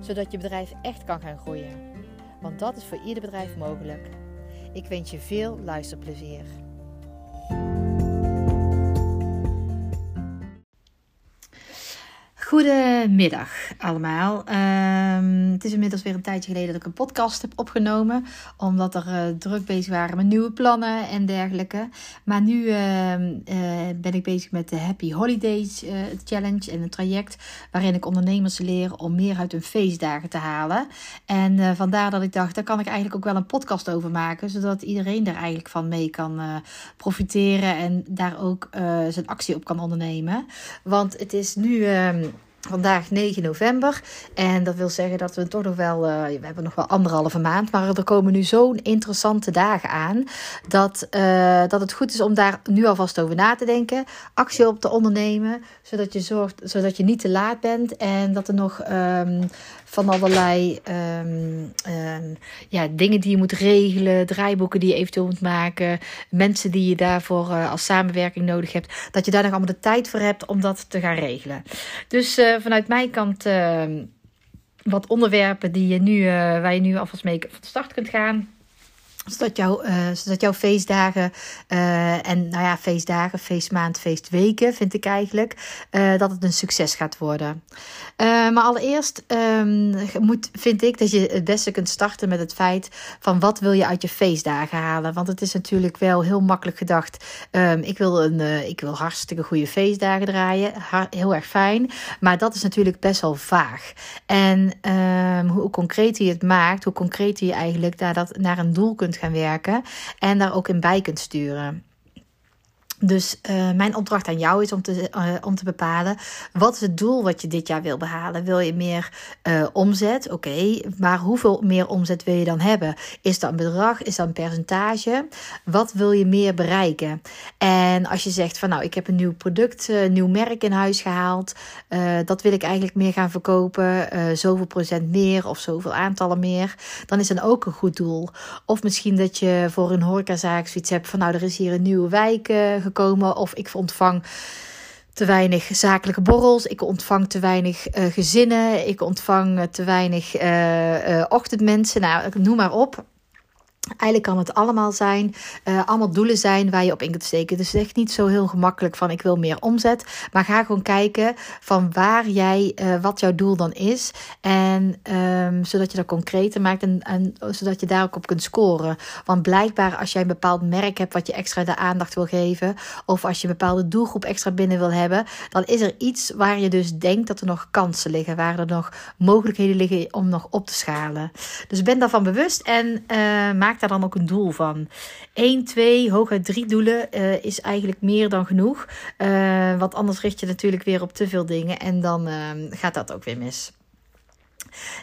zodat je bedrijf echt kan gaan groeien. Want dat is voor ieder bedrijf mogelijk. Ik wens je veel luisterplezier. Goedemiddag allemaal. Uh, het is inmiddels weer een tijdje geleden dat ik een podcast heb opgenomen. Omdat er uh, druk bezig waren met nieuwe plannen en dergelijke. Maar nu uh, ben ik bezig met de Happy Holidays eh, Challenge en een traject. Waarin ik ondernemers leer om meer uit hun feestdagen te halen. En vandaar dat ik dacht, daar kan ik eigenlijk ook wel een podcast over maken. Zodat iedereen daar eigenlijk van mee kan profiteren. En daar ook zijn actie op kan ondernemen. Want het is nu ehm, vandaag 9 november. En dat wil zeggen dat we toch nog wel, uh, we hebben nog wel anderhalve maand. Maar er komen nu zo'n interessante dagen aan. Dat, uh, dat het goed is om daar nu alvast over na te denken. Actie op te ondernemen. Zodat je zorgt, zodat je niet te laat bent. En dat er nog um, van allerlei um, um, ja, dingen die je moet regelen, draaiboeken die je eventueel moet maken, mensen die je daarvoor uh, als samenwerking nodig hebt, dat je daar nog allemaal de tijd voor hebt om dat te gaan regelen. Dus vanuit mijn kant uh, wat onderwerpen die je nu, waar je nu alvast mee van start kunt gaan zodat, jouw, uh, zodat jouw feestdagen uh, en nou ja, feestdagen, feestmaand, feestweken vind ik eigenlijk, uh, dat het een succes gaat worden. maar allereerst um, moet, vind ik dat je het beste kunt starten met het feit van wat wil je uit je feestdagen halen. Want het is natuurlijk wel heel makkelijk gedacht, um, ik, wil een, ik wil hartstikke goede feestdagen draaien, heel erg fijn. Maar dat is natuurlijk best wel vaag. En um, hoe concreter je het maakt, hoe concreter je eigenlijk naar, dat, naar een doel kunt gaan werken en daar ook in bij kunt sturen. Dus uh, mijn opdracht aan jou is om te, uh, om te bepalen wat is het doel wat je dit jaar wil behalen. Wil je meer uh, omzet? Oké, maar hoeveel meer omzet wil je dan hebben? Is dat een bedrag? Is dat een percentage? Wat wil je meer bereiken? En als je zegt van nou, ik heb een nieuw product, een nieuw merk in huis gehaald, dat wil ik eigenlijk meer gaan verkopen, zoveel procent meer of zoveel aantallen meer, dan is dat ook een goed doel. Of misschien dat je voor een horecazaak zoiets hebt van nou, er is hier een nieuwe wijk gekomen of ik ontvang te weinig zakelijke borrels. Ik ontvang te weinig uh, gezinnen. Ik ontvang te weinig uh, uh, ochtendmensen. Nou, noem maar op. Eigenlijk kan het allemaal zijn, uh, allemaal doelen zijn waar je op in kunt steken. Dus echt niet zo heel gemakkelijk van ik wil meer omzet. Maar ga gewoon kijken van waar jij, uh, wat jouw doel dan is. En um, zodat je dat concreter maakt en, en zodat je daar ook op kunt scoren. Want blijkbaar als jij een bepaald merk hebt wat je extra de aandacht wil geven. Of als je een bepaalde doelgroep extra binnen wil hebben. Dan is er iets waar je dus denkt dat er nog kansen liggen. Waar er nog mogelijkheden liggen om nog op te schalen. Dus ben daarvan bewust en uh, maak daar dan ook een doel van. 1, 2, hooguit drie doelen uh, is eigenlijk meer dan genoeg. Uh, want anders richt je natuurlijk weer op te veel dingen en dan uh, gaat dat ook weer mis.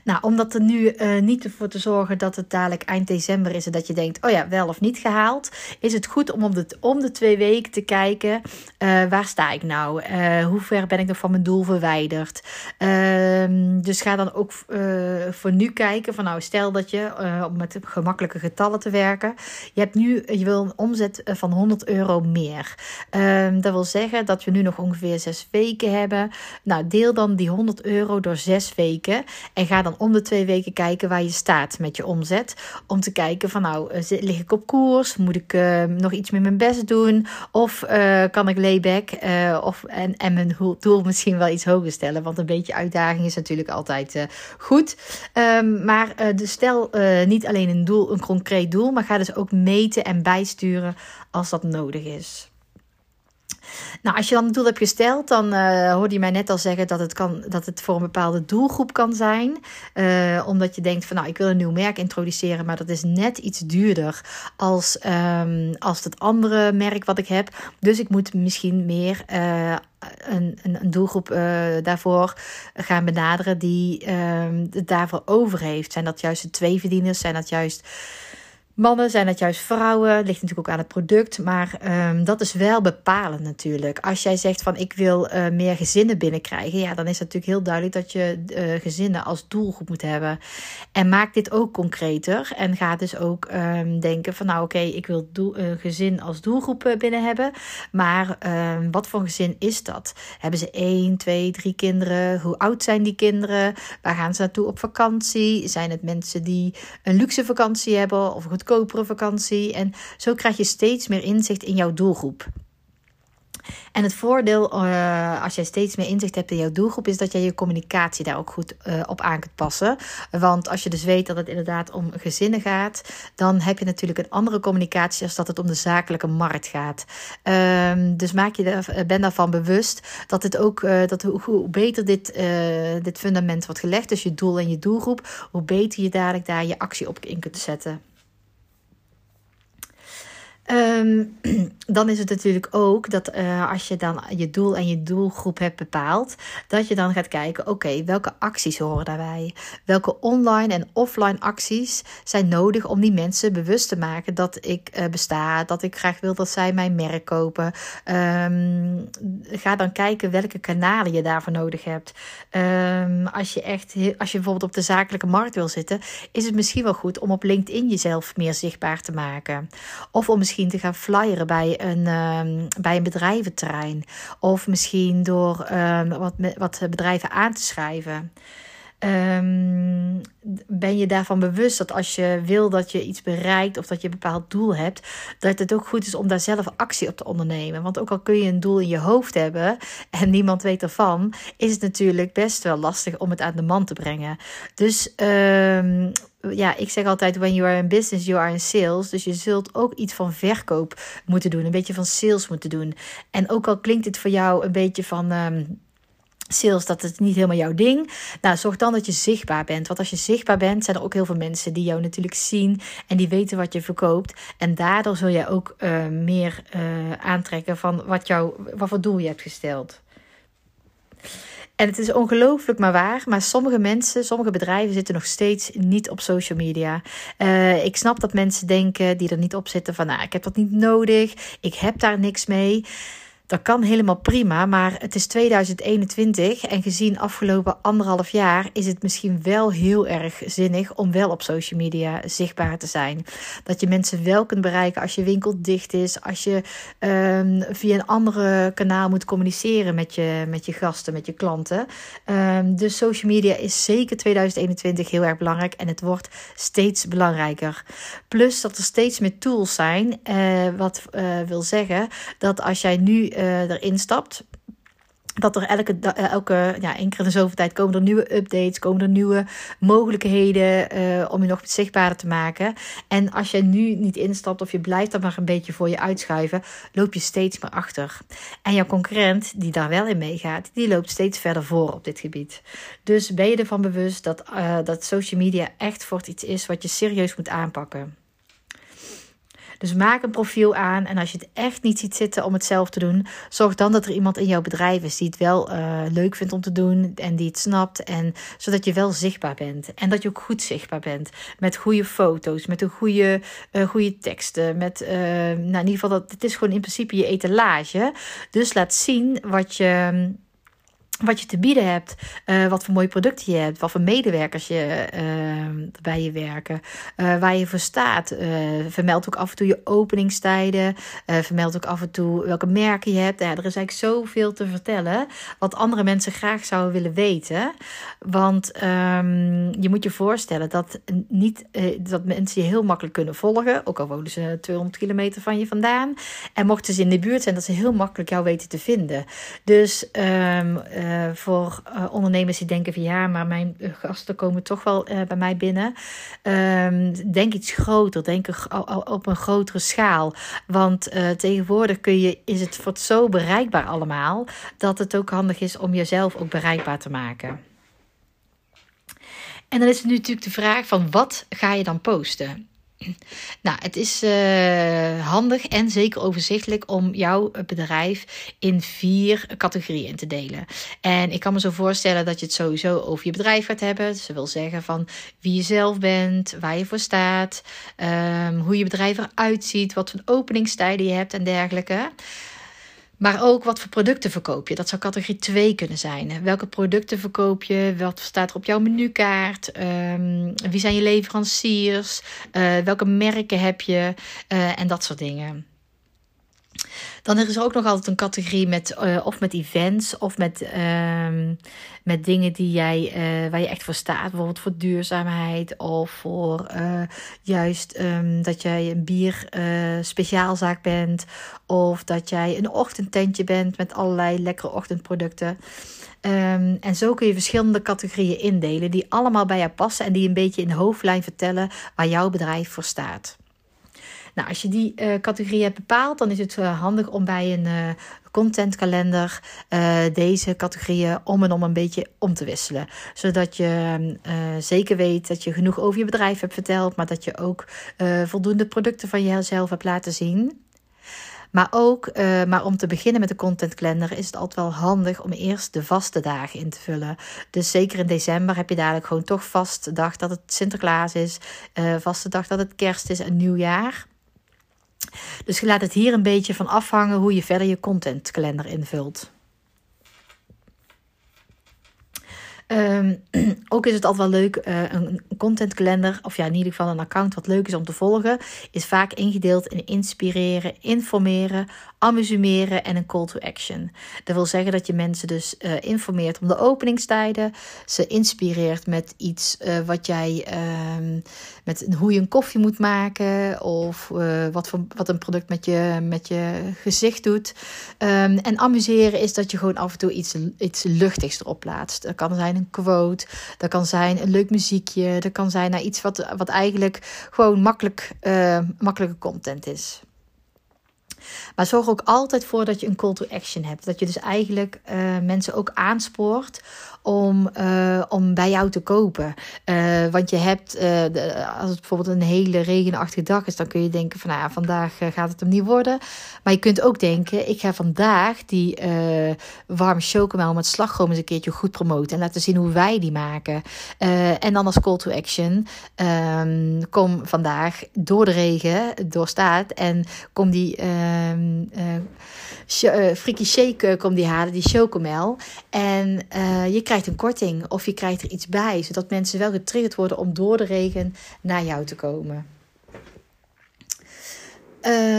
Nou, er nu uh, niet voor te zorgen dat het dadelijk eind december is en dat je denkt, oh ja, wel of niet gehaald, is het goed om om de, om de twee weken te kijken, uh, waar sta ik nou? Uh, hoe ver ben ik nog van mijn doel verwijderd? Ehm, dus ga dan ook voor nu kijken van, nou, stel dat je, om met gemakkelijke getallen te werken, je hebt nu, je wil een omzet van 100 euro meer. Ehm, dat wil zeggen dat we nu nog ongeveer zes weken hebben. Nou, deel dan die 100 euro door zes weken. En ga dan om de twee weken kijken waar je staat met je omzet. Om te kijken van nou, eh, lig ik op koers? Moet ik uh, nog iets met mijn best doen? Of uh, kan ik layback? Uh, of, en, en mijn doel misschien wel iets hoger stellen. Want een beetje uitdaging is natuurlijk altijd goed. Um, maar dus stel niet alleen een doel, een concreet doel. Maar ga dus ook meten en bijsturen als dat nodig is. Nou, als je dan een doel hebt gesteld, dan uh, hoorde je mij net al zeggen dat het, kan, dat het voor een bepaalde doelgroep kan zijn. Uh, omdat je denkt van nou, ik wil een nieuw merk introduceren, maar dat is net iets duurder als, um, als het andere merk wat ik heb. Dus ik moet misschien meer uh, een, een, een doelgroep daarvoor gaan benaderen die ehm, het daarvoor over heeft. Zijn dat juist de twee verdieners? Zijn dat juist Mannen zijn het juist vrouwen, ligt natuurlijk ook aan het product, maar um, dat is wel bepalend natuurlijk. Als jij zegt van ik wil uh, meer gezinnen binnenkrijgen, ja, dan is het natuurlijk heel duidelijk dat je uh, gezinnen als doelgroep moet hebben. En maak dit ook concreter en ga dus ook um, denken van nou oké, ik wil doel, uh, gezin als doelgroep binnen hebben, maar um, wat voor gezin is dat? Hebben ze één, twee, drie kinderen? Hoe oud zijn die kinderen? Waar gaan ze naartoe op vakantie? Zijn het mensen die een luxe vakantie hebben of goed goedkopere vakantie. En zo krijg je steeds meer inzicht in jouw doelgroep. En het voordeel, uh, als jij steeds meer inzicht hebt in jouw doelgroep, is dat jij je communicatie daar ook goed uh, op aan kunt passen. Want als je dus weet dat het inderdaad om gezinnen gaat, dan heb je natuurlijk een andere communicatie als dat het om de zakelijke markt gaat. Um, dus maak je eh, ben daarvan bewust dat het ook, dat hoe, hoe beter dit, dit fundament wordt gelegd, dus je doel en je doelgroep, hoe beter je dadelijk daar je actie op in kunt zetten. Um, dan is het natuurlijk ook dat uh, als je dan je doel en je doelgroep hebt bepaald, dat je dan gaat kijken: oké, welke acties horen daarbij? Welke online en offline acties zijn nodig om die mensen bewust te maken dat ik uh, besta, dat ik graag wil dat zij mijn merk kopen? Um, ga dan kijken welke kanalen je daarvoor nodig hebt. Um, als je echt, als je bijvoorbeeld op de zakelijke markt wil zitten, is het misschien wel goed om op LinkedIn jezelf meer zichtbaar te maken. Of om misschien misschien te gaan flyeren bij een, um, bij een bedrijventerrein. Of misschien door um, wat, wat bedrijven aan te schrijven. Um, ben je daarvan bewust dat als je wil dat je iets bereikt of dat je een bepaald doel hebt, dat het ook goed is om daar zelf actie op te ondernemen. Want ook al kun je een doel in je hoofd hebben en niemand weet ervan, is het natuurlijk best wel lastig om het aan de man te brengen. Dus ja, ik zeg altijd: when you are in business, you are in sales. Dus je zult ook iets van verkoop moeten doen, een beetje van sales moeten doen. En ook al klinkt het voor jou een beetje van. Um, sales, dat is niet helemaal jouw ding. Nou, zorg dan dat je zichtbaar bent. Want als je zichtbaar bent, zijn er ook heel veel mensen die jou natuurlijk zien en die weten wat je verkoopt. En daardoor zul je ook uh, meer uh, aantrekken van wat, jou, wat voor doel je hebt gesteld. En het is ongelooflijk maar waar, maar sommige mensen, sommige bedrijven zitten nog steeds niet op social media. Uh, ik snap dat mensen denken die er niet op zitten van, nou, ik heb dat niet nodig, ik heb daar niks mee. Dat kan helemaal prima, maar het is 2021 en gezien afgelopen anderhalf jaar is het misschien wel heel erg zinnig om wel op social media zichtbaar te zijn. Dat je mensen wel kunt bereiken als je winkel dicht is, als je um, via een andere kanaal moet communiceren met je, met je gasten, met je klanten. Um, dus social media is zeker 2021 heel erg belangrijk en het wordt steeds belangrijker. Plus dat er steeds meer tools zijn, uh, wat uh, wil zeggen dat als jij nu uh, erin stapt, dat er elke, eh, elke ja, één keer in de zoveel tijd komen er nieuwe updates, komen er nieuwe mogelijkheden uh, om je nog zichtbaarder te maken. En als je nu niet instapt of je blijft dan maar een beetje voor je uitschuiven, loop je steeds meer achter. En jouw concurrent, die daar wel in meegaat, die loopt steeds verder voor op dit gebied. Dus ben je ervan bewust dat, dat social media echt voor iets is wat je serieus moet aanpakken. Dus maak een profiel aan. En als je het echt niet ziet zitten om het zelf te doen, zorg dan dat er iemand in jouw bedrijf is die het wel uh, leuk vindt om te doen en die het snapt. En zodat je wel zichtbaar bent. En dat je ook goed zichtbaar bent. Met goede foto's, met een goede, uh, goede teksten. Met, uh, nou in ieder geval, dat, het is gewoon in principe je etalage. Dus laat zien wat je wat je te bieden hebt, uh, wat voor mooie producten je hebt, wat voor medewerkers je, uh, bij je werken, uh, waar je voor staat. vermeld ook af en toe je openingstijden, vermeld ook af en toe welke merken je hebt. Ja, er is eigenlijk zoveel te vertellen wat andere mensen graag zouden willen weten. Want um, je moet je voorstellen dat, niet, dat mensen je heel makkelijk kunnen volgen, ook al wonen ze 200 kilometer van je vandaan. En mochten ze in de buurt zijn, dat ze heel makkelijk jou weten te vinden. Dus um, uh, voor uh, ondernemers die denken van ja, maar mijn gasten komen toch wel bij mij binnen. Um, denk iets groter, denk op een grotere schaal. Want tegenwoordig kun je, is het wordt zo bereikbaar allemaal, dat het ook handig is om jezelf ook bereikbaar te maken. En dan is het nu natuurlijk de vraag van wat ga je dan posten? Nou, het is uh, handig en zeker overzichtelijk om jouw bedrijf in vier categorieën te delen. En ik kan me zo voorstellen dat je het sowieso over je bedrijf gaat hebben. Dus dat wil zeggen van wie je zelf bent, waar je voor staat, um, hoe je bedrijf eruit ziet, wat voor openingstijden je hebt en dergelijke. Maar ook wat voor producten verkoop je. Dat zou categorie 2 kunnen zijn. Welke producten verkoop je? Wat staat er op jouw menukaart? Um, wie zijn je leveranciers? Uh, welke merken heb je? Uh, en dat soort dingen. Dan is er ook nog altijd een categorie met uh, of met events of met, uh, met dingen die jij, uh, waar je echt voor staat. Bijvoorbeeld voor duurzaamheid of voor uh, juist um, dat jij een bier speciaalzaak bent. Of dat jij een ochtendtentje bent met allerlei lekkere ochtendproducten. Um, en zo kun je verschillende categorieën indelen die allemaal bij jou passen en die een beetje in de hoofdlijn vertellen waar jouw bedrijf voor staat. Nou, als je die uh, categorie hebt bepaald, dan is het uh, handig om bij een uh, contentkalender deze categorieën om en om een beetje om te wisselen. Zodat je zeker weet dat je genoeg over je bedrijf hebt verteld, maar dat je ook voldoende producten van jezelf hebt laten zien. Maar ook, maar om te beginnen met de contentkalender is het altijd wel handig om eerst de vaste dagen in te vullen. Dus zeker in december heb je dadelijk gewoon toch vaste dag dat het Sinterklaas is, uh, vaste dag dat het kerst is en nieuwjaar. Dus je laat het hier een beetje van afhangen hoe je verder je contentkalender invult. Um, ook is het altijd wel leuk, uh, een contentkalender, of ja, in ieder geval een account wat leuk is om te volgen, is vaak ingedeeld in inspireren, informeren, amuseren en een call to action. Dat wil zeggen dat je mensen dus uh, informeert om de openingstijden, ze inspireert met iets uh, wat jij, uh, met hoe je een koffie moet maken of wat, voor, wat een product met je, met je gezicht doet. Um, en amuseren is dat je gewoon af en toe iets, iets luchtigs erop plaatst. Dat kan zijn een quote, dat kan zijn een leuk muziekje, dat kan zijn naar iets wat, wat eigenlijk gewoon makkelijk, makkelijke content is. Maar zorg ook altijd voor dat je een call to action hebt. Dat je dus eigenlijk uh, mensen ook aanspoort om, uh, om bij jou te kopen. Uh, want je hebt, uh, de, als het bijvoorbeeld een hele regenachtige dag is, dan kun je denken van nou ja, vandaag gaat het hem niet worden. Maar je kunt ook denken, ik ga vandaag die warme chocomel met slagroom eens een keertje goed promoten. En laten zien hoe wij die maken. en dan als call to action, um, kom vandaag door de regen, door staat en kom die um, frikkie shake kom die halen, die chocomel. En je krijgt krijgt een korting of je krijgt er iets bij, zodat mensen wel getriggerd worden om door de regen naar jou te komen.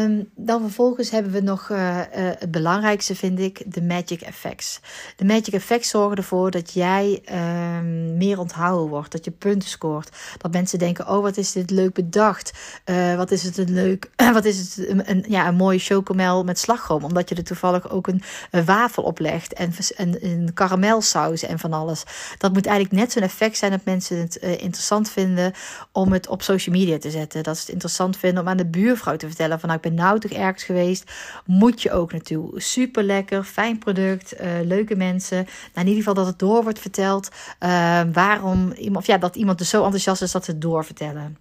Um, dan vervolgens hebben we nog uh, uh, het belangrijkste, vind ik, de magic effects. De magic effects zorgen ervoor dat jij uh, meer onthouden wordt, dat je punten scoort. Dat mensen denken, oh wat is dit leuk bedacht. Uh, wat is het een leuk, wat is het een, een, ja, een mooie chocomel met slagroom. Omdat je er toevallig ook een, een wafel op legt en, en een karamelsaus en van alles. Dat moet eigenlijk net zo'n effect zijn dat mensen het interessant vinden om het op social media te zetten. Dat ze het interessant vinden om aan de buurvrouw te vertellen van nou, ik ben toch ergens geweest. Moet je ook naartoe. Super lekker, fijn product, uh, leuke mensen. Nou, in ieder geval dat het door wordt verteld. Uh, waarom iemand, of ja, dat iemand dus zo enthousiast is dat ze het doorvertellen.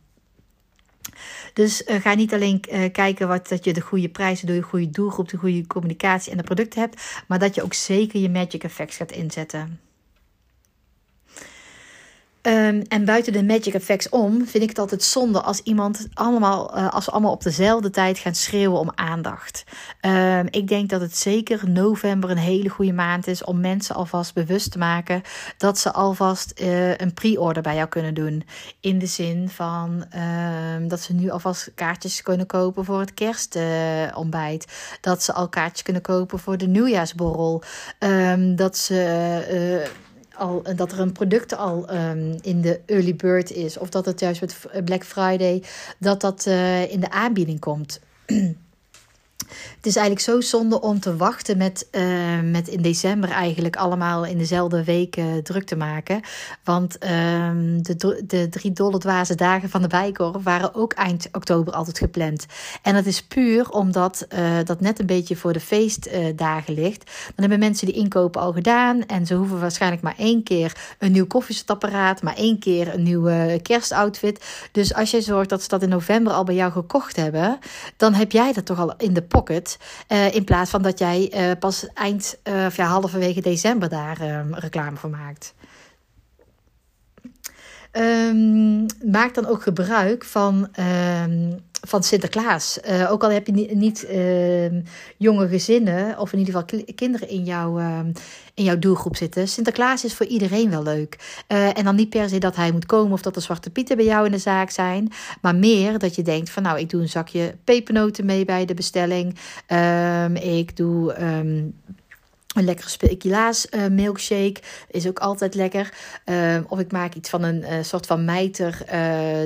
Dus uh, ga niet alleen uh, kijken wat, dat je de goede prijzen door je goede doelgroep, de goede communicatie en de producten hebt, maar dat je ook zeker je magic effects gaat inzetten. Um, en buiten de magic effects om vind ik het altijd zonde als iemand allemaal, uh, als we allemaal op dezelfde tijd gaan schreeuwen om aandacht. Um, ik denk dat het zeker november een hele goede maand is om mensen alvast bewust te maken dat ze alvast uh, een pre-order bij jou kunnen doen. In de zin van um, dat ze nu alvast kaartjes kunnen kopen voor het kerstontbijt. Dat ze al kaartjes kunnen kopen voor de nieuwjaarsborrel. dat ze uh, al, dat er een product al um, in de early bird is. Of dat het juist met Black Friday, dat dat uh, in de aanbieding komt. het is eigenlijk zo zonde om te wachten met, uh, met in december eigenlijk allemaal in dezelfde weken druk te maken. Want uh, de, de drie dolle dwaze dagen van de Bijkorf waren ook eind oktober altijd gepland. En dat is puur omdat uh, dat net een beetje voor de feestdagen ligt. Dan hebben mensen die inkopen al gedaan en ze hoeven waarschijnlijk maar één keer een nieuw koffiezetapparaat, maar één keer een nieuwe kerstoutfit. Dus als je zorgt dat ze dat in november al bij jou gekocht hebben, dan heb jij dat toch al in de pocket. Uh, in plaats van dat jij uh, pas eind uh, of ja, halverwege december daar reclame voor maakt. Um, maak dan ook gebruik van, um, van Sinterklaas. Uh, ook al heb je niet, niet uh, jonge gezinnen, of in ieder geval kinderen in, jou, uh, in jouw doelgroep zitten. Sinterklaas is voor iedereen wel leuk. en dan niet per se dat hij moet komen of dat er zwarte pieten bij jou in de zaak zijn. Maar meer dat je denkt van nou, ik doe een zakje pepernoten mee bij de bestelling. ik doe een lekkere speculaas uh, milkshake is ook altijd lekker. Uh, of ik maak iets van een uh, soort van mijter,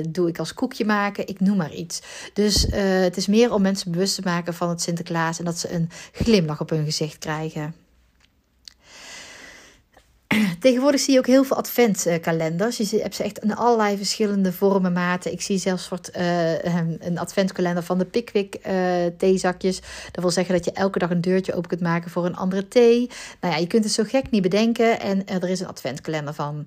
doe ik als koekje maken. Ik noem maar iets. Dus het is meer om mensen bewust te maken van het Sinterklaas en dat ze een glimlach op hun gezicht krijgen. Tegenwoordig zie je ook heel veel adventkalenders. Je hebt ze echt in allerlei verschillende vormen, maten. Ik zie zelfs soort, uh, een adventkalender van de Pickwick uh, theezakjes. Dat wil zeggen dat je elke dag een deurtje open kunt maken voor een andere thee. Nou ja, je kunt het zo gek niet bedenken. En er is een adventkalender van.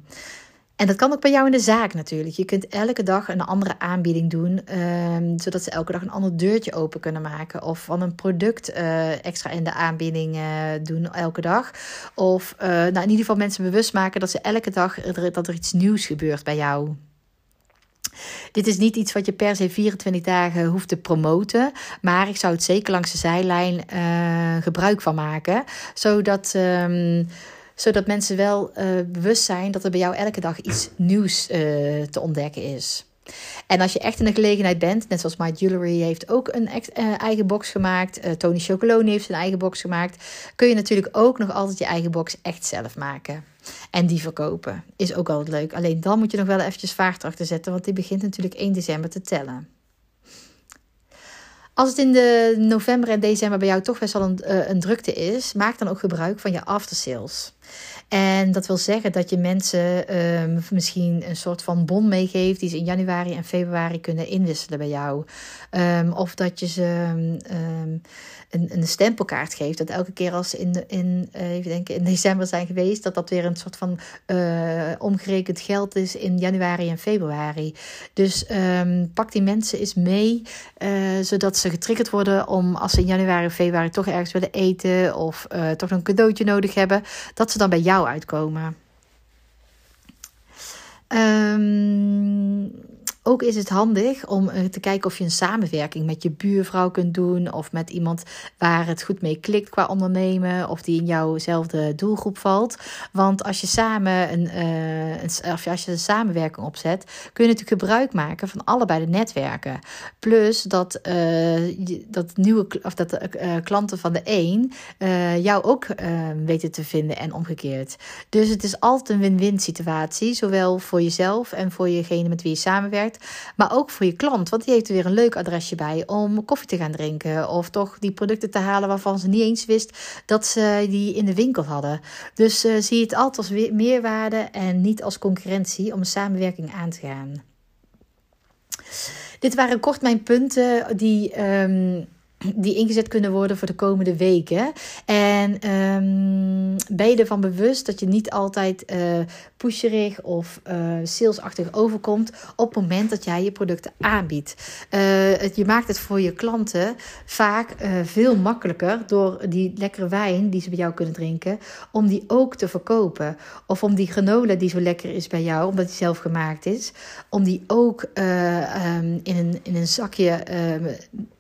En dat kan ook bij jou in de zaak natuurlijk. Je kunt elke dag een andere aanbieding doen, um, zodat ze elke dag een ander deurtje open kunnen maken. Of van een product uh, extra in de aanbieding uh, doen elke dag. Of uh, nou, in ieder geval mensen bewust maken dat ze elke dag dat er iets nieuws gebeurt bij jou. Dit is niet iets wat je per se 24 dagen hoeft te promoten. Maar ik zou het zeker langs de zijlijn gebruik van maken. Zodat. Um, zodat mensen wel uh, bewust zijn dat er bij jou elke dag iets nieuws uh, te ontdekken is. En als je echt in de gelegenheid bent, net zoals My Jewelry heeft ook een uh, eigen box gemaakt, Tony Chocolone heeft zijn eigen box gemaakt, kun je natuurlijk ook nog altijd je eigen box echt zelf maken. En die verkopen. Is ook altijd leuk. Alleen dan moet je nog wel eventjes vaart achter zetten, want die begint natuurlijk 1 december te tellen. Als het in de november en december bij jou toch best wel een, een drukte is, maak dan ook gebruik van je aftersales. En dat wil zeggen dat je mensen um, misschien een soort van bon meegeeft die ze in januari en februari kunnen inwisselen bij jou. Um, of dat je ze um, een, een stempelkaart geeft. Dat elke keer als ze in, in, uh, even denken, in december zijn geweest, dat dat weer een soort van uh, omgerekend geld is in januari en februari. Dus pak die mensen eens mee, uh, zodat ze getriggerd worden om als ze in januari of februari toch ergens willen eten of toch een cadeautje nodig hebben, dat ze dan bij jou uitkomen. Um, ook is het handig om eh, te kijken of je een samenwerking met je buurvrouw kunt doen. Of met iemand waar het goed mee klikt qua ondernemen. Of die in jouwzelfde doelgroep valt. Want als je samen een, uh, een, of als je een samenwerking opzet, kun je natuurlijk gebruik maken van allebei de netwerken. Plus dat, uh, dat nieuwe of dat uh, klanten van de een jou ook weten te vinden en omgekeerd. Dus het is altijd een win-win situatie. Zowel voor jezelf en voor jegene met wie je samenwerkt. Maar ook voor je klant, want die heeft er weer een leuk adresje bij om koffie te gaan drinken. Of toch die producten te halen waarvan ze niet eens wist dat ze die in de winkel hadden. Dus uh, zie het altijd als meerwaarde en niet als concurrentie om een samenwerking aan te gaan. Dit waren kort mijn punten die. Um, die ingezet kunnen worden voor de komende weken. En um, ben je ervan bewust dat je niet altijd uh, pusherig of uh, salesachtig overkomt op het moment dat jij je producten aanbiedt. Het, je maakt het voor je klanten vaak veel makkelijker door die lekkere wijn die ze bij jou kunnen drinken, om die ook te verkopen. Of om die granola die zo lekker is bij jou, omdat die zelf gemaakt is, om die ook um, in, een, in een zakje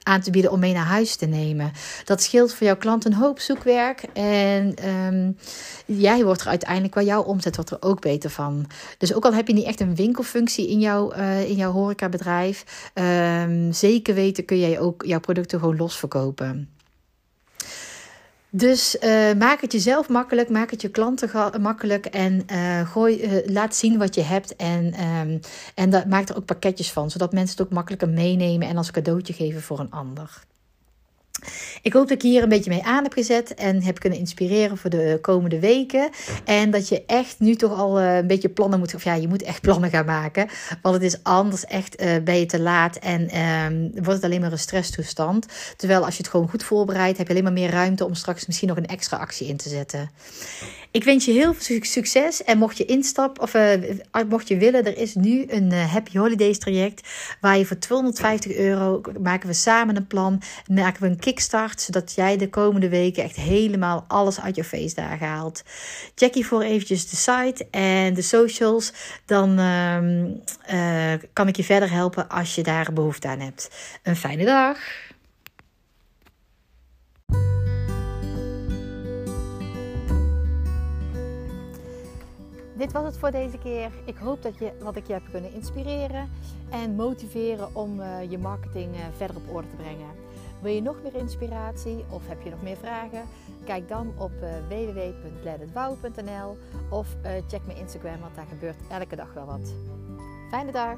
aan te bieden om mee naar huis te nemen. Dat scheelt voor jouw klant een hoop zoekwerk. En um, jij wordt er uiteindelijk qua jouw omzet wordt er ook beter van. Dus ook al heb je niet echt een winkelfunctie in, jouw uh, in jouw horecabedrijf, um, zeker weten kun jij ook jouw producten gewoon los verkopen. Dus uh, maak het jezelf makkelijk, maak het je klanten makkelijk en uh, gooi, laat zien wat je hebt. En, um, en dat, maak er ook pakketjes van, zodat mensen het ook makkelijker meenemen en als cadeautje geven voor een ander. Ik hoop dat ik hier een beetje mee aan heb gezet en heb kunnen inspireren voor de komende weken. En dat je echt nu toch al eh, een beetje plannen moet. Of ja, je moet echt plannen gaan maken. Want het is anders echt uh, ben je te laat en um, wordt het alleen maar een stresstoestand. Terwijl als je het gewoon goed voorbereidt, heb je alleen maar meer ruimte om straks misschien nog een extra actie in te zetten. Ik wens je heel veel succes. En mocht je instappen, of uh, mocht je willen, er is nu een uh, Happy Holidays traject. Waar je voor 250 euro maken we samen een plan. Maken we een kickstart. Zodat jij de komende weken echt helemaal alles uit je feestdagen haalt. Check hiervoor eventjes de site en de socials. Dan uh, kan ik je verder helpen als je daar behoefte aan hebt. Een fijne dag. Dit was het voor deze keer. Ik hoop dat, je, wat ik je heb kunnen inspireren en motiveren om uh, je marketing uh, verder op orde te brengen. Wil je nog meer inspiratie of heb je nog meer vragen? Kijk dan op uh, of check mijn Instagram, want daar gebeurt elke dag wel wat. Fijne dag!